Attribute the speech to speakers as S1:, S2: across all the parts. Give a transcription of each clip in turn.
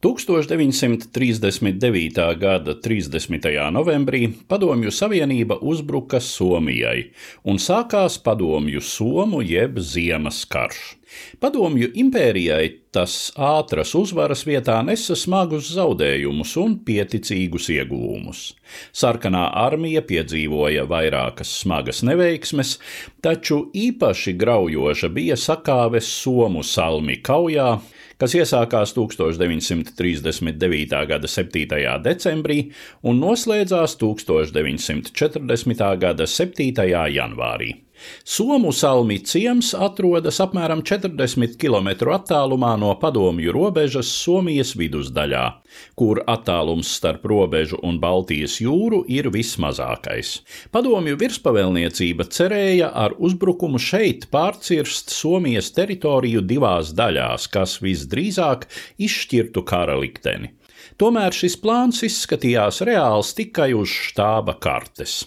S1: 1939. gada 30. novembrī Padomju Savienība uzbruka Somijai un sākās Padomju Somu jeb Ziemas karš. Padomju impērijai tas ātras uzvaras vietā nesa smagus zaudējumus un pieticīgus ieguvumus. Sarkanā armija piedzīvoja vairākas smagas neveiksmes, taču īpaši graujoša bija sakāves Somu salmi kaujā, kas iesākās 1939. gada 7. decembrī un noslēdzās 1940. gada 7. janvārī. Somu salmi ciems atrodas apmēram 40 km attālumā no padomju robežas Somijas vidusdaļā, kur attālums starp robežu un Baltijas jūru ir vismazākais. Padomju virspavēlniecība cerēja ar uzbrukumu šeit pārcirst Somijas teritoriju divās daļās, kas visdrīzāk izšķirtu kara likteni. Tomēr šis plāns izskatījās reāls tikai uz štāba kartes.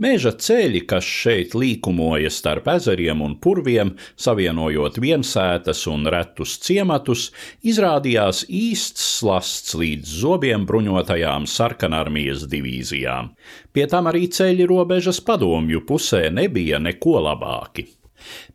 S1: Mēža ceļi, kas šeit līkumoja starp ezeriem un purviem, savienojot viensētas un retus ciematus, izrādījās īsts slasts līdz zobiem bruņotajām sarkanarmijas divīzijām. Pie tam arī ceļi robežas padomju pusē nebija neko labāki.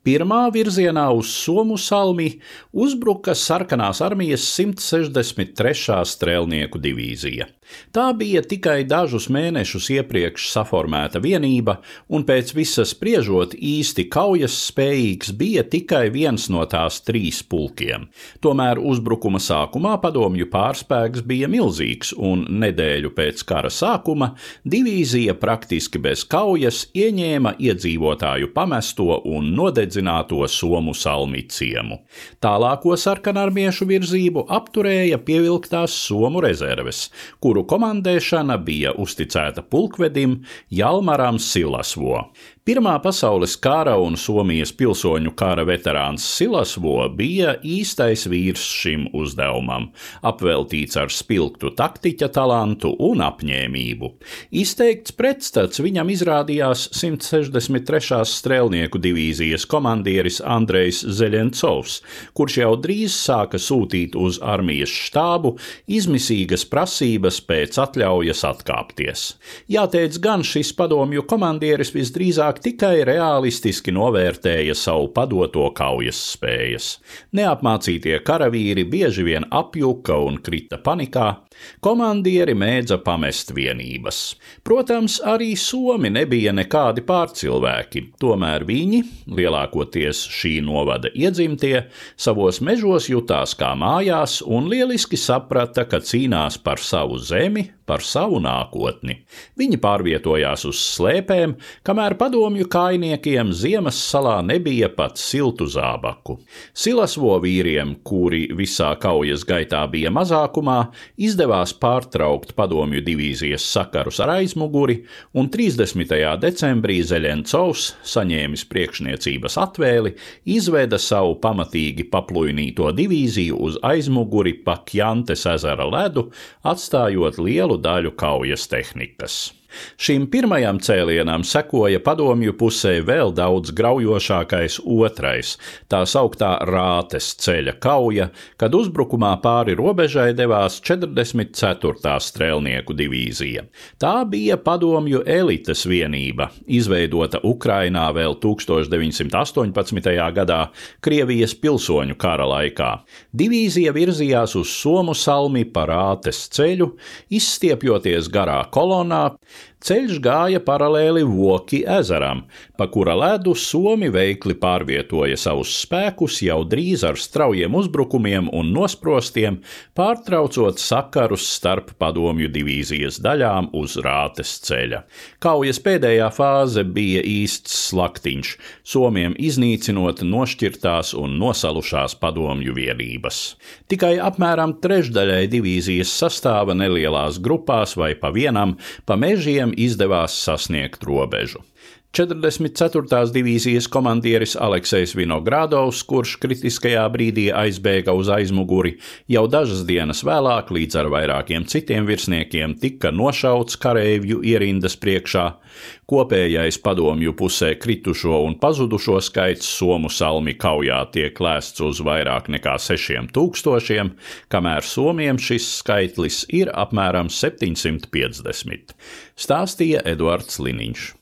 S1: Pirmā virzienā uz Somu salmi uzbruka sarkanās armijas 163. strēlnieku divīzija. Tā bija tikai dažus mēnešus iepriekš saformēta vienība, un pēc visas spriežot īsti kaujas spējīgs bija tikai viens no tās trīs pulkiem. Tomēr uzbrukuma sākumā padomju pārspēks bija milzīgs, un nedēļu pēc kara sākuma divīzija praktiski bez kaujas ieņēma iedzīvotāju pamesto un nodedzināto Somu salmi ciemu. Tālāko sarkanarmiešu virzību apturēja pievilktās Somu rezerves, kuru komandēšana bija uzticēta pulkvedim Jalmaram Silasvo. Pirmā pasaules kara un Somijas pilsoņu kara veterāns Silasvo bija īstais vīrs šim uzdevumam, apveltīts ar spilgtu taktiķa talantu un apņēmību. Izteikts pretstats viņam izrādījās 163. strēlnieku divīzijas komandieris Andrejs Zeļencovs, kurš jau drīz sāka sūtīt uz armijas štābu izmisīgas prasības pēc atļaujas atkāpties. Jāteic gan šis padomju komandieris visdrīzāk drīzāk tikai realistiski novērtēja savu padoto kaujas spējas. Neapmācītie karavīri bieži vien apjuka un krita panikā, komandieri mēdza pamest vienības. Protams, arī Somi nebija nekādi pārcilvēki, tomēr viņi, lielākoties šī novada iedzimtie, savos mežos jutās kā mājās un lieliski saprata, ka cīnās par savu zemi, Zemi? Par savu nākotni. Viņi pārvietojās uz slēpēm, kamēr padomju kainiekiem ziemas salā nebija pat siltu zābaku. Silasvo vīriem, kuri visā kaujas gaitā bija mazākumā, izdevās pārtraukt padomju divīzijas sakarus ar aizmuguri, un 30. decembrī Zeļencovs, saņēmis priekšniecības atvēli, izveda savu pamatīgi paplūnīto divīziju uz aizmuguri pa Kjantes ezera ledu, atstājot lielu lielu daļu kaujas tehnikas. Šim pirmajam cēlienam sekoja padomju pusē vēl daudz graujošākais otrais, tā sauktā rātes ceļa kauja, kad uzbrukumā pāri robežai devās 44. strēlnieku divīzija. Tā bija padomju elites vienība, izveidota Ukrainā vēl 1918. gadā Krievijas pilsoņu kara laikā. Divīzija virzījās uz Somu salmi pa rātes ceļu, izstiepjoties garā kolonā, Ceļš gāja paralēli Voki ezeram, pa kura ledu Somi veikli pārvietoja savus spēkus jau drīz ar straujiem uzbrukumiem un nosprostiem, pārtraucot sakarus starp padomju divīzijas daļām uz rātes ceļa. Kaujas pēdējā fāze bija īsts slaktiņš, Somiem iznīcinot nošķirtās un nosalušās padomju vienības. Tikai apmēram trešdaļai divīzijas sastāva nelielās grupās vai pa vienam pa mežiem izdevās sasniegt robežu. 44. divīzijas komandieris Aleksejs Vinogradovs, kurš kritiskajā brīdī aizbēga uz aizmuguri, jau dažas dienas vēlāk līdz ar vairākiem citiem virsniekiem tika nošauts kareivju ierindas priekšā. Kopējais padomju pusē kritušo un pazudušo skaits Somu salmi kaujā tiek lēsts uz vairāk nekā 6000, kamēr Somiem šis skaitlis ir apmēram 750, stāstīja Eduards Liniņš.